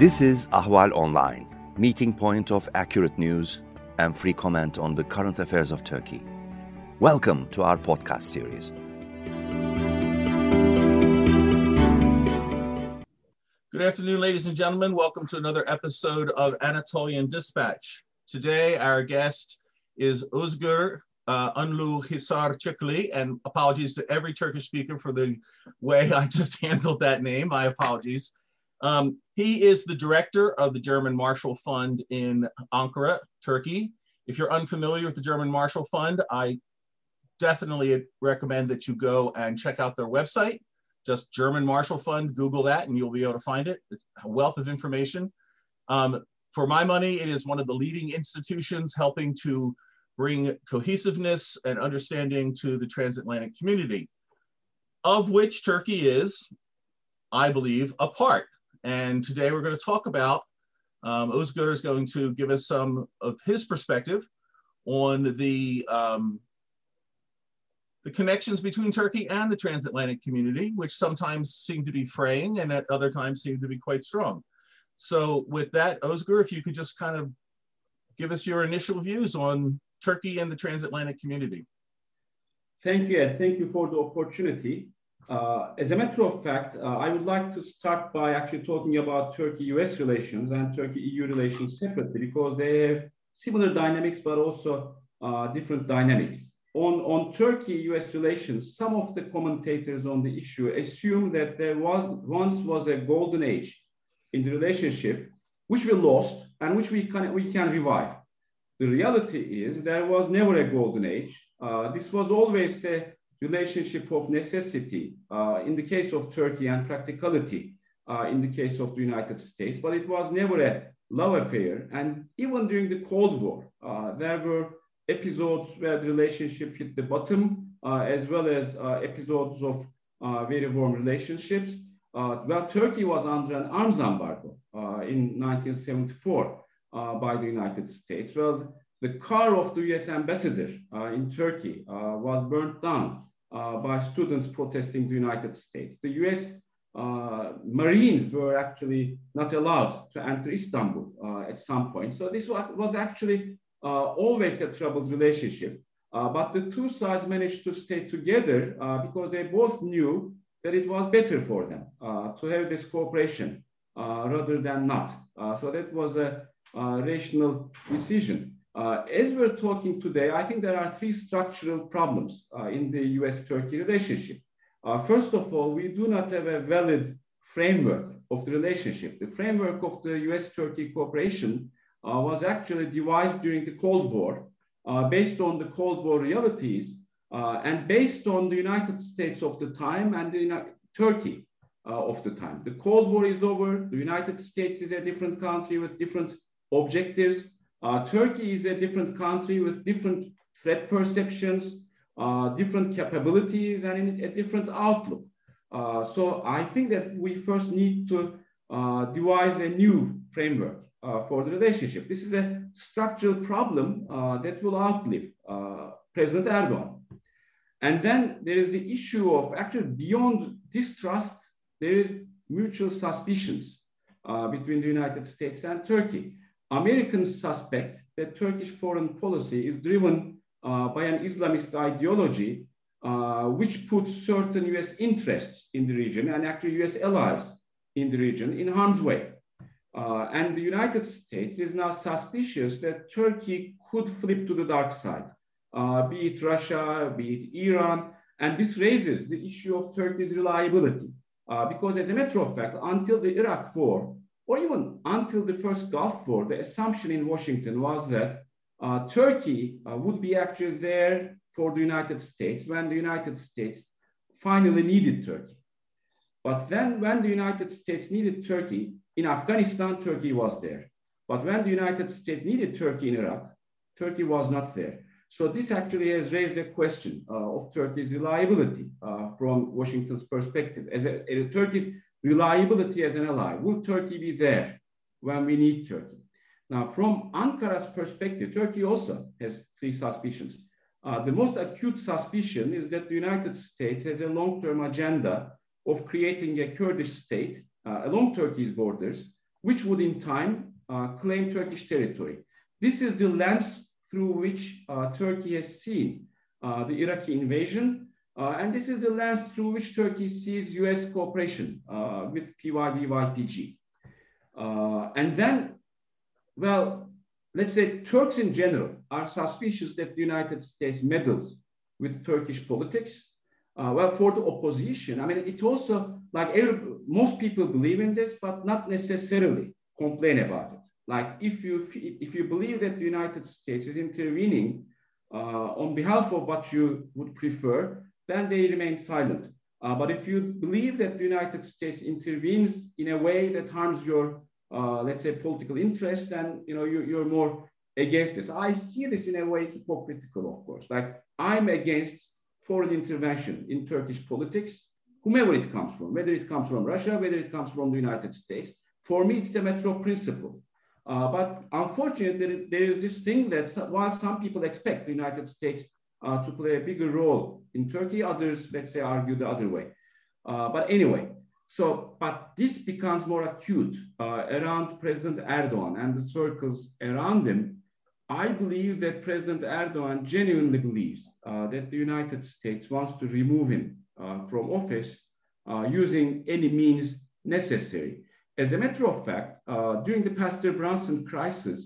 This is Ahval Online, meeting point of accurate news and free comment on the current affairs of Turkey. Welcome to our podcast series. Good afternoon, ladies and gentlemen. Welcome to another episode of Anatolian Dispatch. Today, our guest is Özgür uh, Unlu Hisar Çakılı, and apologies to every Turkish speaker for the way I just handled that name. My apologies. Um, he is the director of the German Marshall Fund in Ankara, Turkey. If you're unfamiliar with the German Marshall Fund, I definitely recommend that you go and check out their website. Just German Marshall Fund, Google that, and you'll be able to find it. It's a wealth of information. Um, for my money, it is one of the leading institutions helping to bring cohesiveness and understanding to the transatlantic community, of which Turkey is, I believe, a part. And today we're going to talk about, um, Özgür is going to give us some of his perspective on the, um, the connections between Turkey and the transatlantic community, which sometimes seem to be fraying and at other times seem to be quite strong. So with that, Özgür, if you could just kind of give us your initial views on Turkey and the transatlantic community. Thank you. and Thank you for the opportunity. Uh, as a matter of fact, uh, I would like to start by actually talking about Turkey-US relations and Turkey-EU relations separately because they have similar dynamics, but also uh, different dynamics. On, on Turkey-US relations, some of the commentators on the issue assume that there was once was a golden age in the relationship, which we lost and which we can, we can revive. The reality is there was never a golden age. Uh, this was always a relationship of necessity uh, in the case of Turkey and practicality uh, in the case of the United States, but it was never a love affair. And even during the Cold War, uh, there were episodes where the relationship hit the bottom, uh, as well as uh, episodes of uh, very warm relationships. well, Turkey was under an arms embargo in 1974 by the United States. Well, the car of the US ambassador in Turkey was burnt down uh, Uh, by students protesting the United States. The US uh, Marines were actually not allowed to enter Istanbul uh, at some point. So this was actually uh, always a troubled relationship. Uh, but the two sides managed to stay together because they both knew that it was better for them to have this cooperation rather than not. so that was a rational decision. Uh, as we're talking today, I think there are three structural problems uh, in the US-Turkey relationship. Uh, first of all, we do not have a valid framework of the relationship. The framework of the US-Turkey cooperation uh, was actually devised during the Cold War uh, based on the Cold War realities uh, and based on the United States of the time and the Turkey of the time. The Cold War is over. The United States is a different country with different objectives. Uh, Turkey is a different country with different threat perceptions, uh, different capabilities, and a different outlook. Uh, so I think that we first need to uh, devise a new framework uh, for the relationship. This is a structural problem uh, that will outlive President Erdogan. And then there is the issue of actually beyond distrust, there is mutual suspicions between the United States and Turkey. Americans suspect that Turkish foreign policy is driven uh, by an Islamist ideology, uh, which puts certain US interests in the region and actually US allies in the region in harm's way. Uh, and the United States is now suspicious that Turkey could flip to the dark side, uh, be it Russia, be it Iran. And this raises the issue of Turkey's reliability. Uh, because as a matter of fact, until the Iraq war, or even until the first Gulf War, the assumption in Washington was that uh, Turkey uh, would be actually there for the United States when the United States finally needed Turkey. But then when the United States needed Turkey, in Afghanistan, Turkey was there. But when the United States needed Turkey in Iraq, Turkey was not there. So this actually has raised a question uh, of Turkey's reliability uh, from Washington's perspective. As a, a Turkey's reliability as an ally. Will Turkey be there when we need Turkey? Now, from Ankara's perspective, Turkey also has three suspicions. Uh, the most acute suspicion is that the United States has a long term agenda of creating a Kurdish state uh, along Turkey's borders which would in time uh, claim Turkish territory. This is the lens through which uh, Turkey has seen uh, the Iraqi invasion, uh, and this is the lens through which Turkey sees US cooperation uh, with PYD-YPG. and then, well, let's say Turks in general are suspicious that the United States meddles with Turkish politics. Uh, well, for the opposition, I mean, it also like every, most people believe in this, but not necessarily complain about it. Like if you if you believe that the United States is intervening uh, on behalf of what you would prefer, then they remain silent. Uh, but if you believe that the United States intervenes in a way that harms your, uh, let's say, political interest, then you know you, you're more against this. I see this in a way hypocritical, of course. Like I'm against foreign intervention in Turkish politics, whomever it comes from, whether it comes from Russia, whether it comes from the United States. For me, it's a matter of principle. Uh, but unfortunately, there is this thing that while some people expect the United States uh, to play a bigger role in Turkey, others, let's say, argue the other way. Uh, but anyway, so, but this becomes more acute uh, around President Erdogan and the circles around him. I believe that President Erdogan genuinely believes uh, that the United States wants to remove him uh, from office using any means necessary. As a matter of fact, uh, during the Pastor Brunson crisis,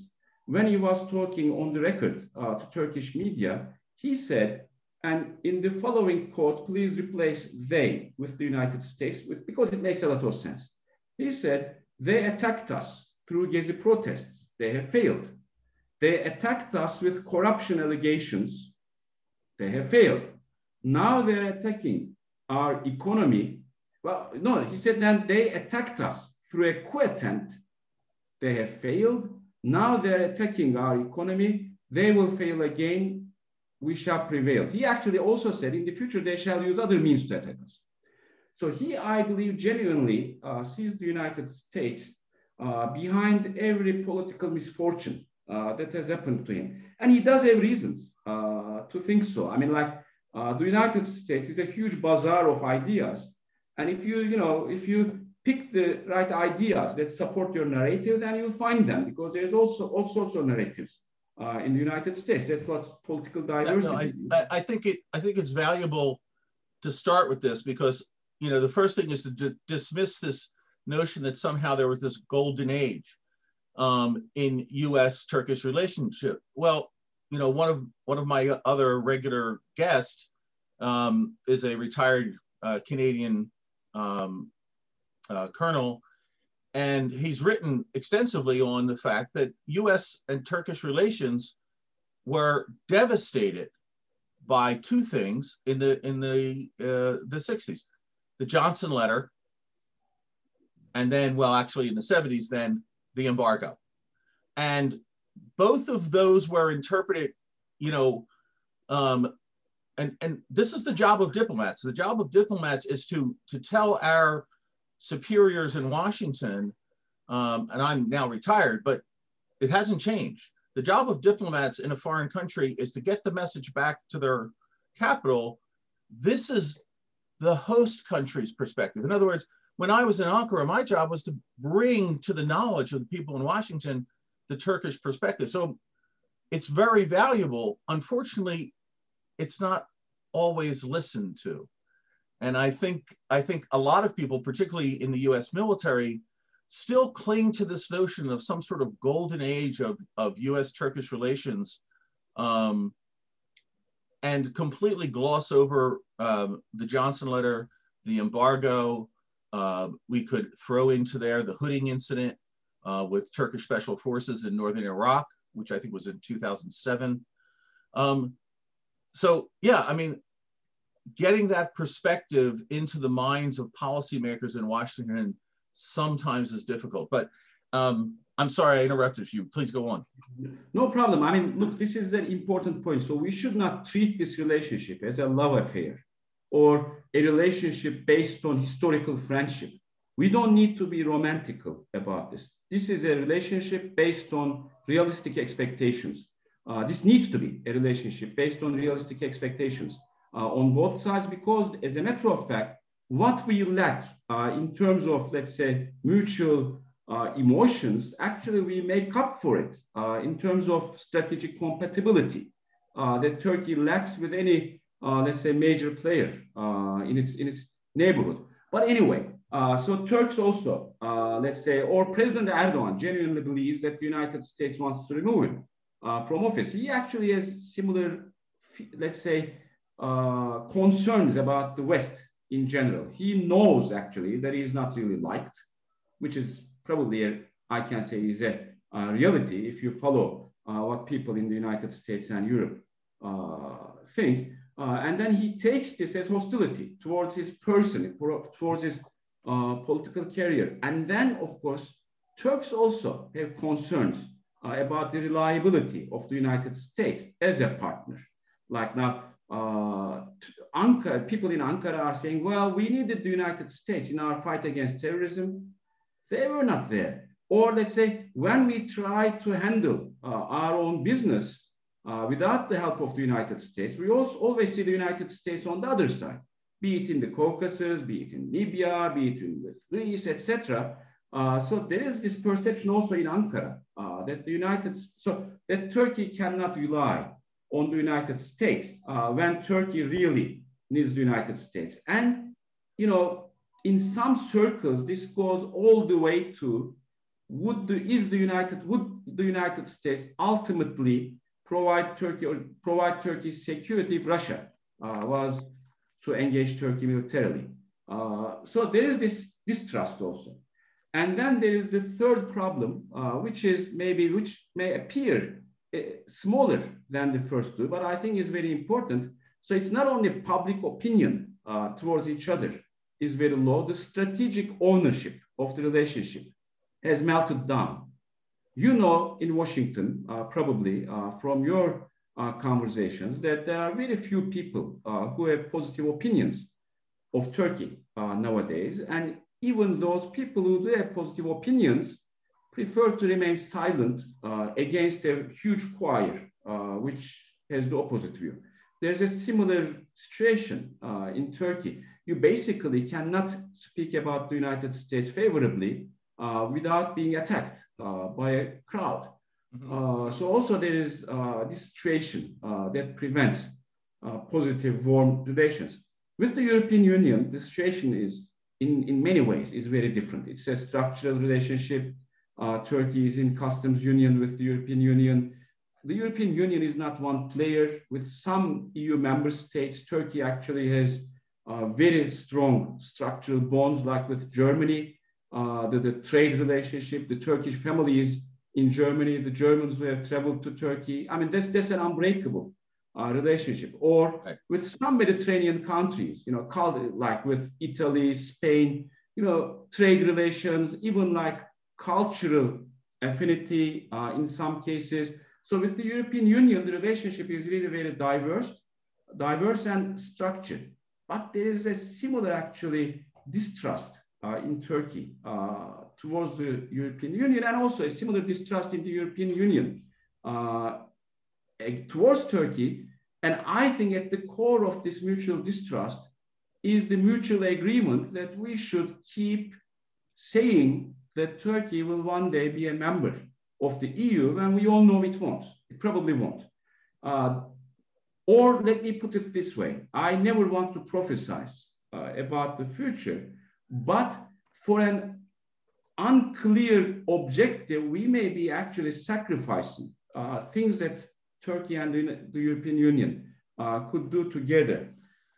when he was talking on the record uh, to Turkish media, he said, and in the following quote, please replace they with the United States, with, because it makes a lot of sense. He said, they attacked us through Gezi protests. They have failed. They attacked us with corruption allegations. They have failed. Now they're attacking our economy. Well, no, he said then they attacked us through a coup attempt. They have failed. Now they're attacking our economy. They will fail again. We shall prevail. He actually also said in the future they shall use other means to attack us. So he, I believe, genuinely uh, sees the United States uh, behind every political misfortune uh, that has happened to him. And he does have reasons uh, to think so. I mean, like uh, the United States is a huge bazaar of ideas. And if you, you know, if you pick the right ideas that support your narrative, then you'll find them because there's also all sorts of narratives uh, in the United States. That's what political diversity. No, I, I, think it. I think it's valuable to start with this because you know the first thing is to dismiss this notion that somehow there was this golden age um, in U.S.-Turkish relationship. Well, you know, one of one of my other regular guests um, is a retired uh, Canadian um, uh, colonel, and he's written extensively on the fact that U.S. and Turkish relations were devastated by two things in the in the uh, the 60s, the Johnson letter, and then well, actually in the 70s, then the embargo, and both of those were interpreted, you know, um, and and this is the job of diplomats. The job of diplomats is to to tell our superiors in Washington, um, and I'm now retired, but it hasn't changed. The job of diplomats in a foreign country is to get the message back to their capital. This is the host country's perspective. In other words, when I was in Ankara, my job was to bring to the knowledge of the people in Washington the Turkish perspective. So it's very valuable. Unfortunately, it's not always listened to. And I think I think a lot of people, particularly in the U.S. military, still cling to this notion of some sort of golden age of, of U.S.-Turkish relations, um, and completely gloss over um, the Johnson letter, the embargo. Uh, we could throw into there the Hooding incident uh, with Turkish special forces in northern Iraq, which I think was in 2007. Um, so yeah, I mean, getting that perspective into the minds of policymakers in Washington sometimes is difficult. But um, I'm sorry I interrupted you. Please go on. No problem. I mean, look, this is an important point. So we should not treat this relationship as a love affair or a relationship based on historical friendship. We don't need to be romantical about this. This is a relationship based on realistic expectations. Uh, this needs to be a relationship based on realistic expectations on both sides because as a matter of fact, what we lack uh, in terms of, let's say, mutual uh, emotions, actually we make up for it uh, in terms of strategic compatibility uh, that Turkey lacks with any, uh, let's say, major player uh, in, its, in its neighborhood. But anyway, uh, so Turks also, let's say, or President Erdogan genuinely believes that the United States wants to remove him from office. He actually has similar, let's say, concerns about the West in general. He knows actually that he is not really liked, which is probably, a, I can say, is a, a reality if you follow uh, what people in the United States and Europe uh, think. Uh, and then he takes this as hostility towards his person, towards his uh, political career. And then, of course, Turks also have concerns about the reliability of the United States as a partner. Like now, uh, Ankara, people in Ankara are saying, well, we needed the United States in our fight against terrorism. They were not there. Or let's say, when we try to handle uh, our own business uh, without the help of the United States, we also always see the United States on the other side, be it in the Caucasus, be it in Libya, be it in Greece, etc. Uh, so there is this perception also in Ankara uh, that the United, so that Turkey cannot rely on the United States uh, when Turkey really needs the United States. And, you know, in some circles, this goes all the way to would the, is the United, would the United States ultimately provide Turkey or provide Turkey's security if Russia uh, was to engage Turkey militarily? Uh, so there is this distrust also. And then there is the third problem, uh, which is maybe, which may appear smaller than the first two, but I think is very important. So it's not only public opinion uh, towards each other is very low, the strategic ownership of the relationship has melted down. You know, in Washington, uh, probably uh, from your uh, conversations, that there are very few people uh, who have positive opinions of Turkey nowadays. And even those people who do have positive opinions prefer to remain silent uh, against a huge choir, uh, which has the opposite view. There's a similar situation uh, in Turkey. You basically cannot speak about the United States favorably uh, without being attacked uh, by a crowd. Mm -hmm. so also there is this situation that prevents positive warm relations. With the European Union, the situation is in, in many ways is very different. It's a structural relationship uh, Turkey is in customs union with the European Union. The European Union is not one player. With some EU member states, Turkey actually has uh, very strong structural bonds, like with Germany, uh, the, the, trade relationship, the Turkish families in Germany, the Germans who have traveled to Turkey. I mean, that's, that's an unbreakable uh, relationship. Or right. with some Mediterranean countries, you know, called, like with Italy, Spain, you know, trade relations, even like cultural affinity uh, in some cases. So with the European Union, the relationship is really very diverse, diverse and structured. But there is a similar actually distrust uh, in Turkey uh, towards the European Union and also a similar distrust in the European Union uh, towards Turkey. And I think at the core of this mutual distrust is the mutual agreement that we should keep saying that Turkey will one day be a member of the EU and we all know it won't. It probably won't. Uh, or let me put it this way I never want to prophesize uh, about the future, but for an unclear objective, we may be actually sacrificing uh, things that Turkey and the, European Union uh, could do together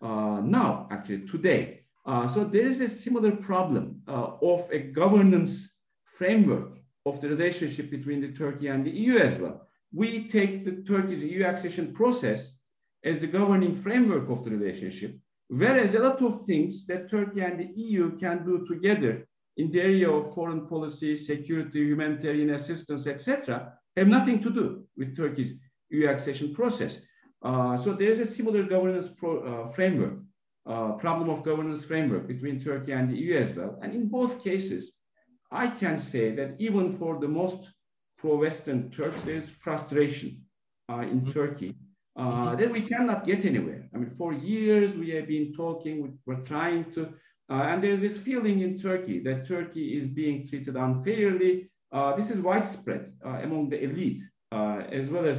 uh, now, actually, today. Uh, so there is a similar problem of a governance framework of the relationship between the Turkey and the EU as well. We take the Turkey's EU accession process as the governing framework of the relationship, whereas a lot of things that Turkey and the EU can do together in the area of foreign policy, security, humanitarian assistance, etc., have nothing to do with Turkey's EU accession process. Uh, so there's a similar governance pro, uh, framework uh, problem of governance framework between Turkey and the EU as well. And in both cases, I can say that even for the most pro-Western Turks, there is frustration uh, in mm-hmm. Turkey uh, mm-hmm. that we cannot get anywhere. I mean, for years we have been talking, we're trying to Uh, and there's this feeling in Turkey that Turkey is being treated unfairly. Uh, this is widespread uh, among the elite uh, as well as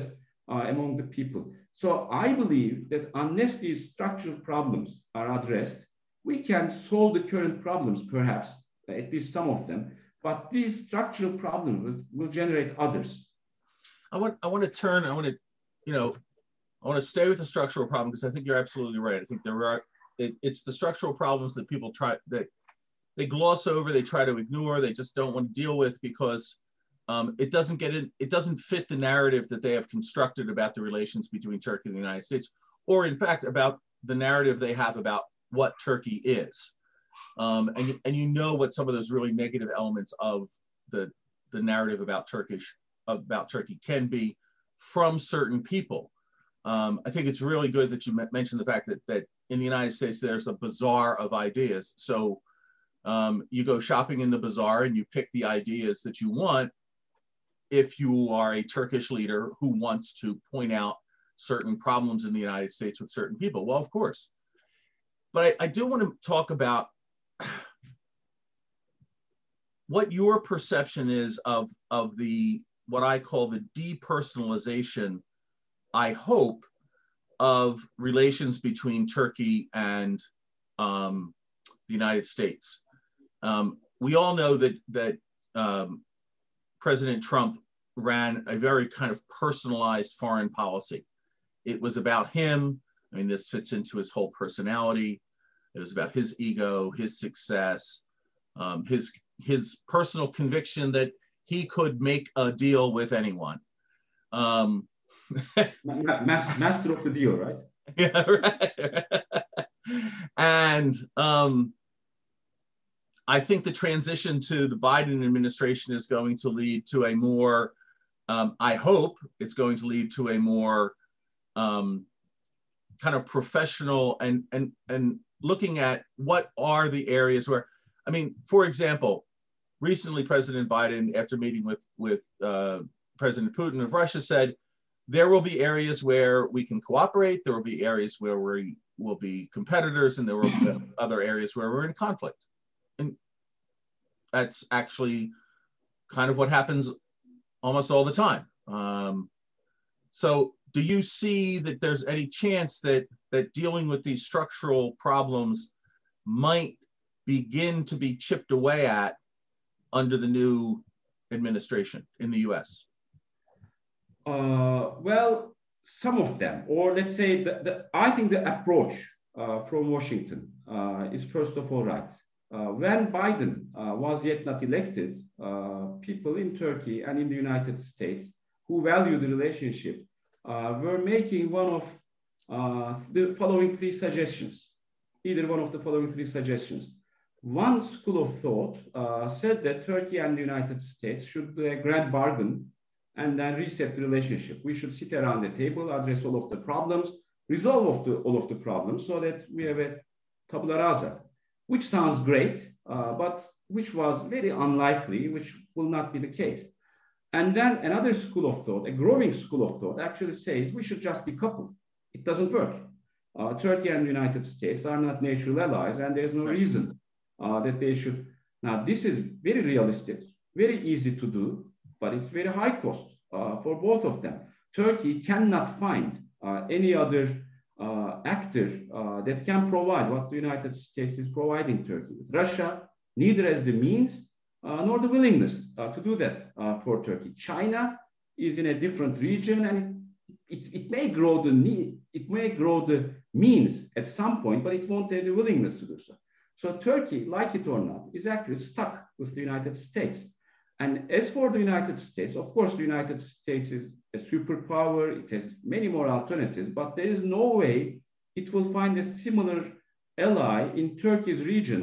uh, among the people. So I believe that unless these structural problems are addressed, we can solve the current problems, perhaps, at least some of them, but these structural problems will, will generate others. I want, I want to turn, I want to, you know, I want to stay with the structural problem because I think you're absolutely right. I think there are it, it's the structural problems that people try that they gloss over, they try to ignore, they just don't want to deal with because um, it doesn't get in, it doesn't fit the narrative that they have constructed about the relations between Turkey and the United States, or in fact about the narrative they have about what Turkey is. Um, and, and you know what some of those really negative elements of the, the narrative about Turkish about Turkey can be from certain people. Um, I think it's really good that you mentioned the fact that, that in the United States, there's a bazaar of ideas. So um, you go shopping in the bazaar and you pick the ideas that you want if you are a Turkish leader who wants to point out certain problems in the United States with certain people. Well, of course. But I, I do want to talk about what your perception is of, of the what I call the depersonalization I hope, of relations between Turkey and um, the United States. Um, we all know that that um, President Trump ran a very kind of personalized foreign policy. It was about him. I mean, this fits into his whole personality. It was about his ego, his success, um, his his personal conviction that he could make a deal with anyone. Um, master of the deal, right? Yeah, right. and um, I think the transition to the Biden administration is going to lead to a more, um, I hope it's going to lead to a more um, kind of professional and and and looking at what are the areas where, I mean, for example, recently President Biden, after meeting with with uh, President Putin of Russia, said there will be areas where we can cooperate. There will be areas where we will be competitors, and there will be other areas where we're in conflict. That's actually kind of what happens almost all the time. Um, so, do you see that there's any chance that that dealing with these structural problems might begin to be chipped away at under the new administration in the U.S.? Uh, well, some of them, or let's say, the, the I think the approach uh, from Washington uh, is first of all right. Uh, when Biden uh, was yet not elected, uh, people in Turkey and in the United States who value the relationship were making one of the following three suggestions, either one of the following three suggestions. One school of thought said that Turkey and the United States should do a grand bargain and then reset the relationship. We should sit around the table, address all of the problems, resolve of the, all of the problems so that we have a tabula rasa, which sounds great, uh, but which was very unlikely, which will not be the case. And then another school of thought, a growing school of thought, actually says we should just decouple. It doesn't work. Uh, Turkey and the United States are not natural allies, and there's no reason uh, that they should. Now, this is very realistic, very easy to do, but it's very high cost uh, for both of them. Turkey cannot find uh, any other actor uh, that can provide what the United States is providing Turkey. Russia neither has the means uh, nor the willingness uh, to do that for Turkey. China is in a different region and it, it, it, may grow the need, it may grow the means at some point, but it won't have the willingness to do so. So Turkey, like it or not, is actually stuck with the United States. And as for the United States, of course, the United States is a superpower. It has many more alternatives, but there is no way it will find a similar ally in Turkey's region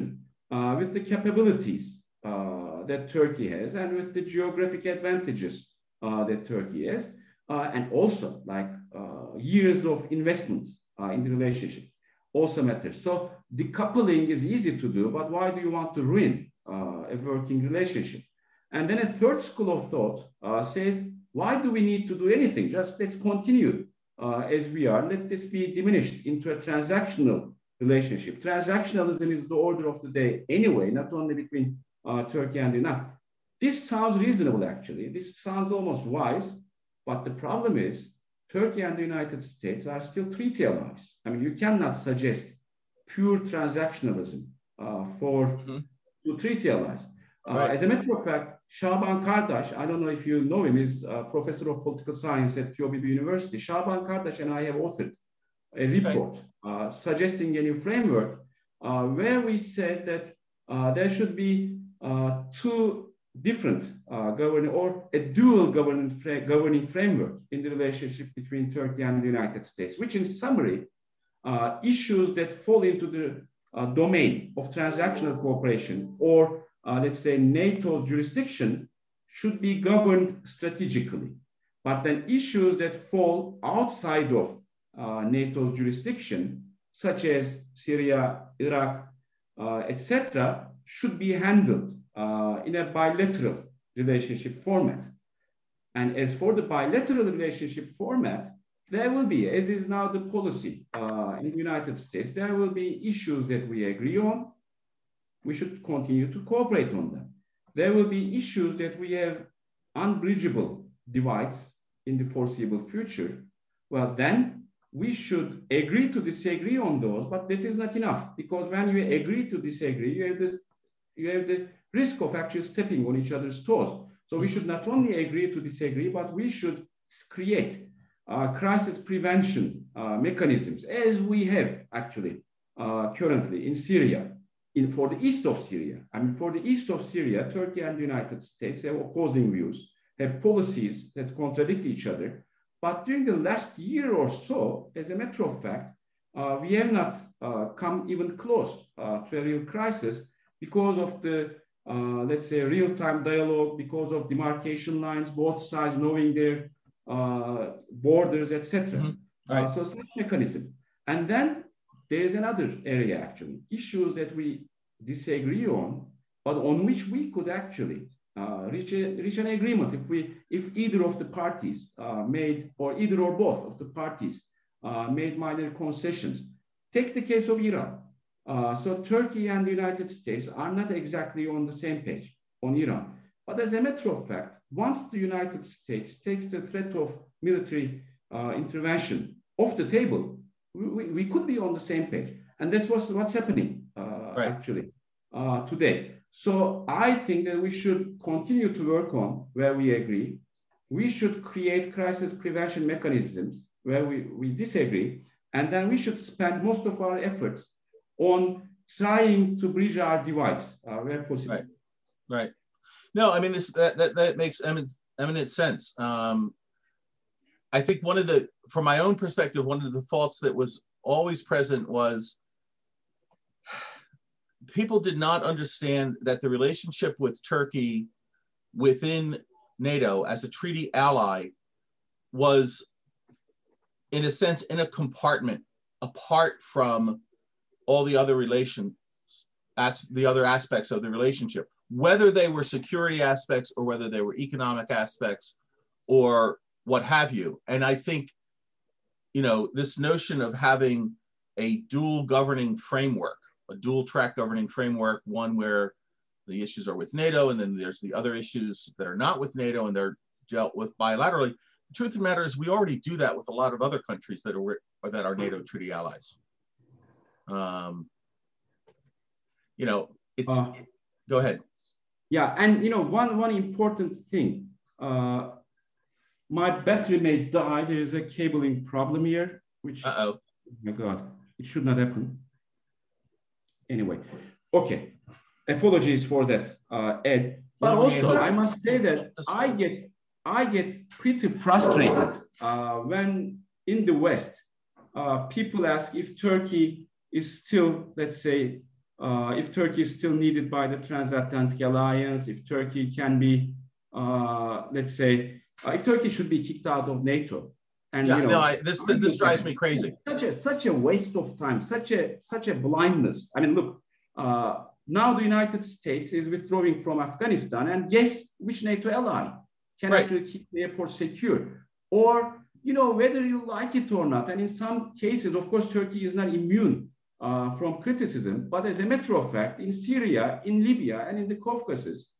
uh, with the capabilities uh, that Turkey has and with the geographic advantages uh, that Turkey has. Uh, and also like uh, years of investment uh, in the relationship also matters. So decoupling is easy to do, but why do you want to ruin a working relationship? And then a third school of thought says, why do we need to do anything? Just let's continue uh, as we are. Let this be diminished into a transactional relationship. Transactionalism is the order of the day anyway, not only between uh, Turkey and Iran. This sounds reasonable, actually. This sounds almost wise, but the problem is Turkey and the United States are still treaty allies. I mean, you cannot suggest pure transactionalism uh, for mm-hmm. treaty allies. Uh, right. As a matter of fact, Şaban Kardaş, I don't know if you know him, is a professor of political science at TOBB University. Şaban Kardaş and I have authored a report right. uh, suggesting a new framework uh, where we said that uh, there should be uh, two different uh, governing or a dual governing, fra governing framework in the relationship between Turkey and the United States, which in summary, uh, issues that fall into the domain of transactional cooperation or let's say NATO's jurisdiction should be governed strategically. But then issues that fall outside of uh, NATO's jurisdiction, such as Syria, Iraq, uh, etc., should be handled uh, in a bilateral relationship format. And as for the bilateral relationship format, there will be, as is now the policy uh, in the United States, there will be issues that we agree on. We should continue to cooperate on them. There will be issues that we have unbridgeable divides in the foreseeable future. Well, then we should agree to disagree on those, but that is not enough because when you agree to disagree, you have this, you have the risk of actually stepping on each other's toes. So we should not only agree to disagree, but we should create uh, crisis prevention uh, mechanisms, as we have actually uh, currently in Syria, in for the east of Syria. I mean, for the east of Syria, Turkey and the United States have opposing views, have policies that contradict each other. But during the last year or so, as a matter of fact, uh, we have not uh, come even close uh, to a real crisis because of the, uh, let's say, real-time dialogue, because of demarcation lines, both sides knowing their uh, borders, etc. Mm-hmm. Uh, right. so such mechanism. And then there is another area, actually, issues that we disagree on, but on which we could actually uh, reach, a, reach an agreement if we if either of the parties uh, made or either or both of the parties uh, made minor concessions. Take the case of Iran. Uh, so Turkey and the United States are not exactly on the same page on Iran. But as a matter of fact, once the United States takes the threat of military uh, intervention off the table, we, we, could be on the same page. And this was what's happening uh, right. actually today. So I think that we should continue to work on where we agree. We should create crisis prevention mechanisms where we, we disagree. And then we should spend most of our efforts on trying to bridge our divides uh, where possible. Right. Right. No, I mean this that that, that makes eminent, eminent sense. Um, I think one of the, from my own perspective, one of the faults that was always present was people did not understand that the relationship with Turkey within NATO as a treaty ally was, in a sense, in a compartment apart from all the other relations, as the other aspects of the relationship, whether they were security aspects or whether they were economic aspects or what have you. And I think, you know, this notion of having a dual governing framework a dual track governing framework, one where the issues are with NATO, and then there's the other issues that are not with NATO and they're dealt with bilaterally. The truth of the matter is, we already do that with a lot of other countries that are that are NATO treaty allies. Um, you know, it's. Uh, it, go ahead. Yeah, and you know, one one important thing. Uh, my battery may die. There is a cabling problem here, which. Uh oh. My God, it should not happen anyway, okay. Apologies for that, uh, Ed. But also, I must say that I get I get pretty frustrated uh, when in the West uh, people ask if Turkey is still, let's say, uh, if Turkey is still needed by the transatlantic alliance, if Turkey can be, uh, let's say, if Turkey should be kicked out of NATO. And yeah, you know, no, I, this this drives me crazy. Such a such a waste of time, such a such a blindness. I mean, look, uh, now the United States is withdrawing from Afghanistan, and guess which NATO ally can right. actually keep the airport secure? Or you know whether you like it or not, and in some cases, of course, Turkey is not immune uh, from criticism. But as a matter of fact, in Syria, in Libya, and in the Caucasus,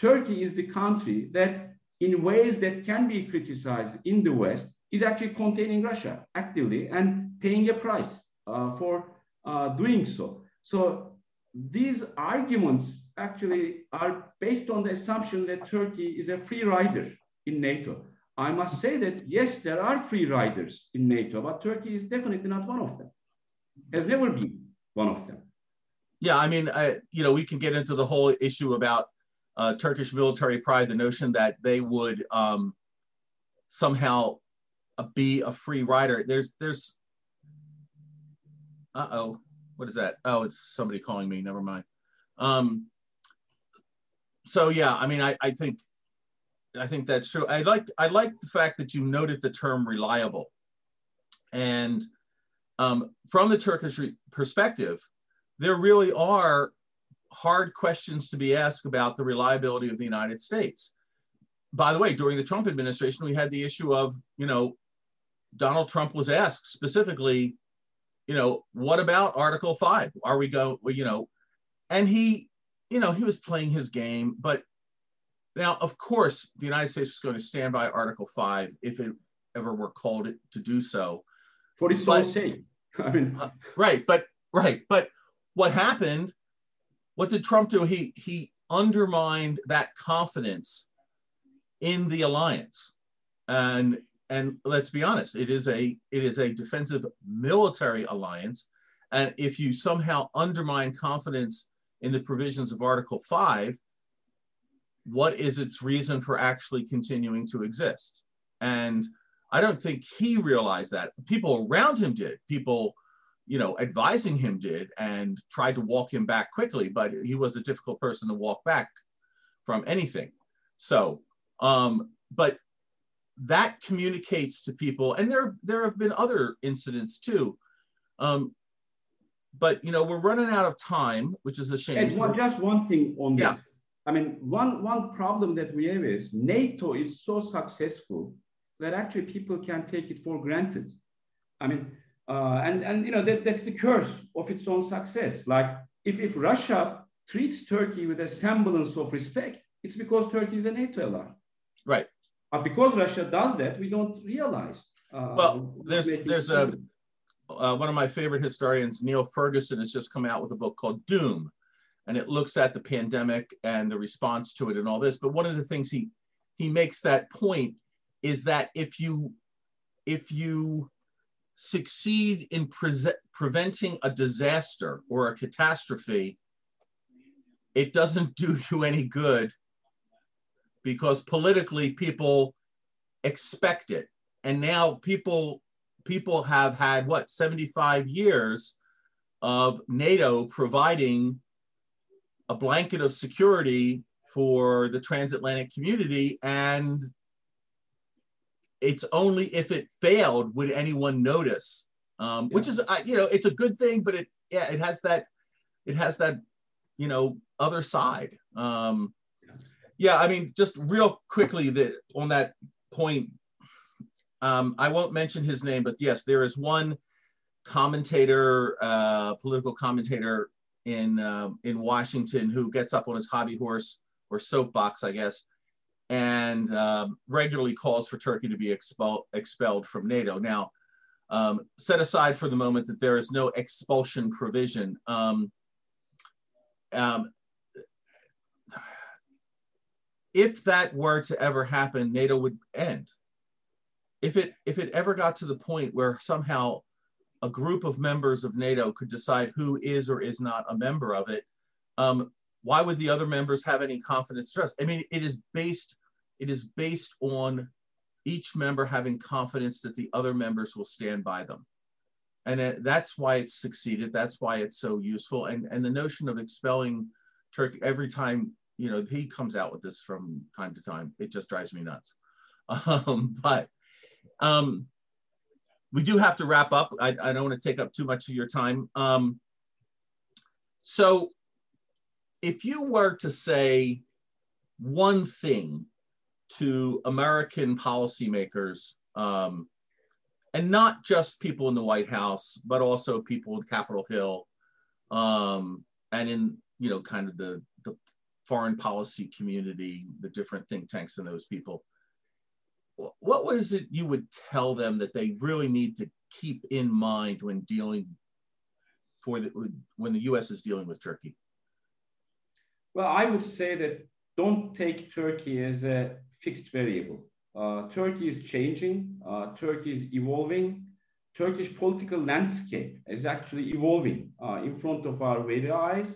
Turkey is the country that, in ways that can be criticized in the West, is actually containing Russia actively and paying a price uh, for uh, doing so. So these arguments actually are based on the assumption that Turkey is a free rider in NATO. I must say that yes, there are free riders in NATO, but Turkey is definitely not one of them. Has never been one of them. Yeah, I mean, I, you know, we can get into the whole issue about uh, Turkish military pride, the notion that they would um, somehow be a free rider. There's, there's, uh oh, what is that? Oh, it's somebody calling me. Never mind. Um, so yeah, I mean, I, I think I think that's true. I like I like the fact that you noted the term reliable, and um, from the Turkish perspective, there really are hard questions to be asked about the reliability of the United States. By the way, during the Trump administration, we had the issue of you know Donald Trump was asked specifically, you know, what about Article Five? Are we going? You know, and he, you know, he was playing his game, but now, of course, the United States was going to stand by Article 5 if it ever were called to do so. Its own sake. I mean, uh, right, but right, but what happened? What did Trump do? He he undermined that confidence in the alliance, and and let's be honest, it is a it is a defensive military alliance, and if you somehow undermine confidence in the provisions of Article Five, what is its reason for actually continuing to exist? And I don't think he realized that. People around him did. People, you know, advising him did and tried to walk him back quickly, but he was a difficult person to walk back from anything. So, um, but that communicates to people, and there there have been other incidents too. Um, but you know, we're running out of time, which is a shame. And one, just one thing on this. Yeah. I mean, one, one problem that we have is NATO is so successful that actually people can take it for granted. I mean, uh, and, and you know, that, that's the curse of its own success. Like if, if Russia treats Turkey with a semblance of respect, it's because Turkey is a NATO ally. Right. But because Russia does that, we don't realize. Uh, well, there's there's a uh, one of my favorite historians, Niall Ferguson, has just come out with a book called Doom, and it looks at the pandemic and the response to it and all this. But one of the things he he makes that point is that if you if you succeed in pre- preventing a disaster or a catastrophe, it doesn't do you any good because politically people expect it. And now people people have had what 75 years of NATO providing a blanket of security for the transatlantic community and it's only if it failed would anyone notice um, yeah. which is you know it's a good thing but it yeah it has that it has that you know other side um, yeah i mean just real quickly the, on that point um, i won't mention his name but yes there is one commentator uh, political commentator in uh, in Washington who gets up on his hobby horse or soapbox, I guess, and um, regularly calls for Turkey to be expel expelled from NATO. Now, um, set aside for the moment that there is no expulsion provision. Um, um if that were to ever happen, NATO would end. If it if it ever got to the point where somehow a group of members of NATO could decide who is or is not a member of it, um, why would the other members have any confidence trust? I mean, it is based it is based on each member having confidence that the other members will stand by them. And that's why it's succeeded. That's why it's so useful. And, and the notion of expelling Turkey every time, you know, he comes out with this from time to time, it just drives me nuts. Um, but um, we do have to wrap up. I, I don't want to take up too much of your time. Um, so if you were to say one thing to American policymakers, um, and not just people in the White House, but also people in Capitol Hill, um, and in you know kind of the the foreign policy community, the different think tanks and those people. What was it you would tell them that they really need to keep in mind when dealing for the when the U.S. is dealing with Turkey? Well, I would say that don't take Turkey as a fixed variable. Uh, Turkey is changing. Uh, Turkey is evolving. Turkish political landscape is actually evolving uh, in front of our very eyes.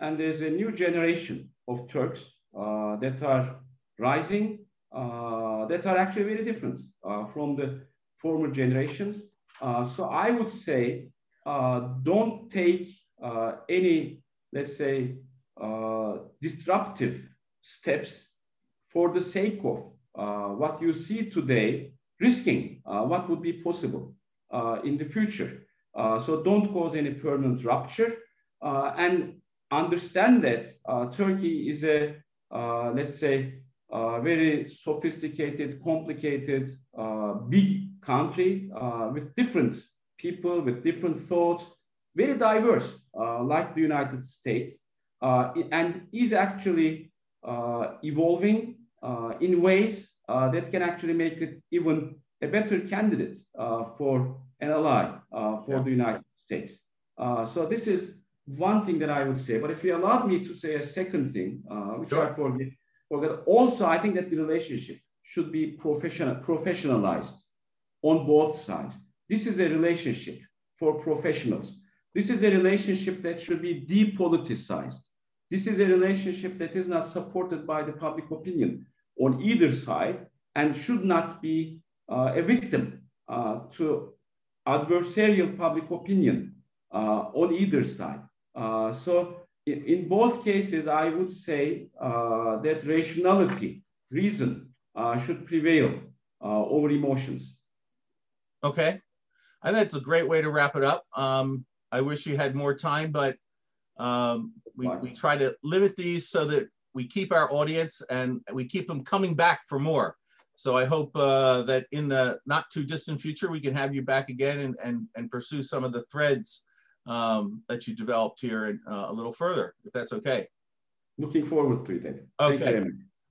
And there's a new generation of Turks uh, that are rising, uh, that are actually very different uh, from the former generations. so I would say, don't take any, let's say, disruptive steps for the sake of uh, what you see today, risking uh, what would be possible. Uh, in the future. Uh, so don't cause any permanent rupture uh, and understand that uh, Turkey is a, let's say, very sophisticated, complicated, big country with different people, with different thoughts, very diverse, like the United States, and is actually evolving in ways that can actually make it even a better candidate uh, for an ally uh, for yeah. the United States. Uh, so this is one thing that I would say. But if you allowed me to say a second thing, which sure. I forget, forget, also I think that the relationship should be professional, professionalized on both sides. This is a relationship for professionals. This is a relationship that should be depoliticized. This is a relationship that is not supported by the public opinion on either side and should not be uh, a victim uh, to adversarial public opinion uh, on either side. so in, in, both cases, I would say that rationality, reason, should prevail over emotions. Okay. I think that's a great way to wrap it up. Um, I wish you had more time, but um, we, we try to limit these so that we keep our audience and we keep them coming back for more. So I hope uh, that in the not too distant future, we can have you back again and, and, and pursue some of the threads um, that you developed here uh, a little further, if that's okay. Looking forward to it. Okay.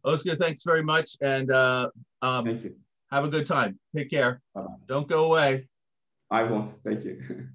Oscar, thanks very much. And uh, um, Thank you. have a good time. Take care. Bye -bye. Don't go away. I won't. Thank you.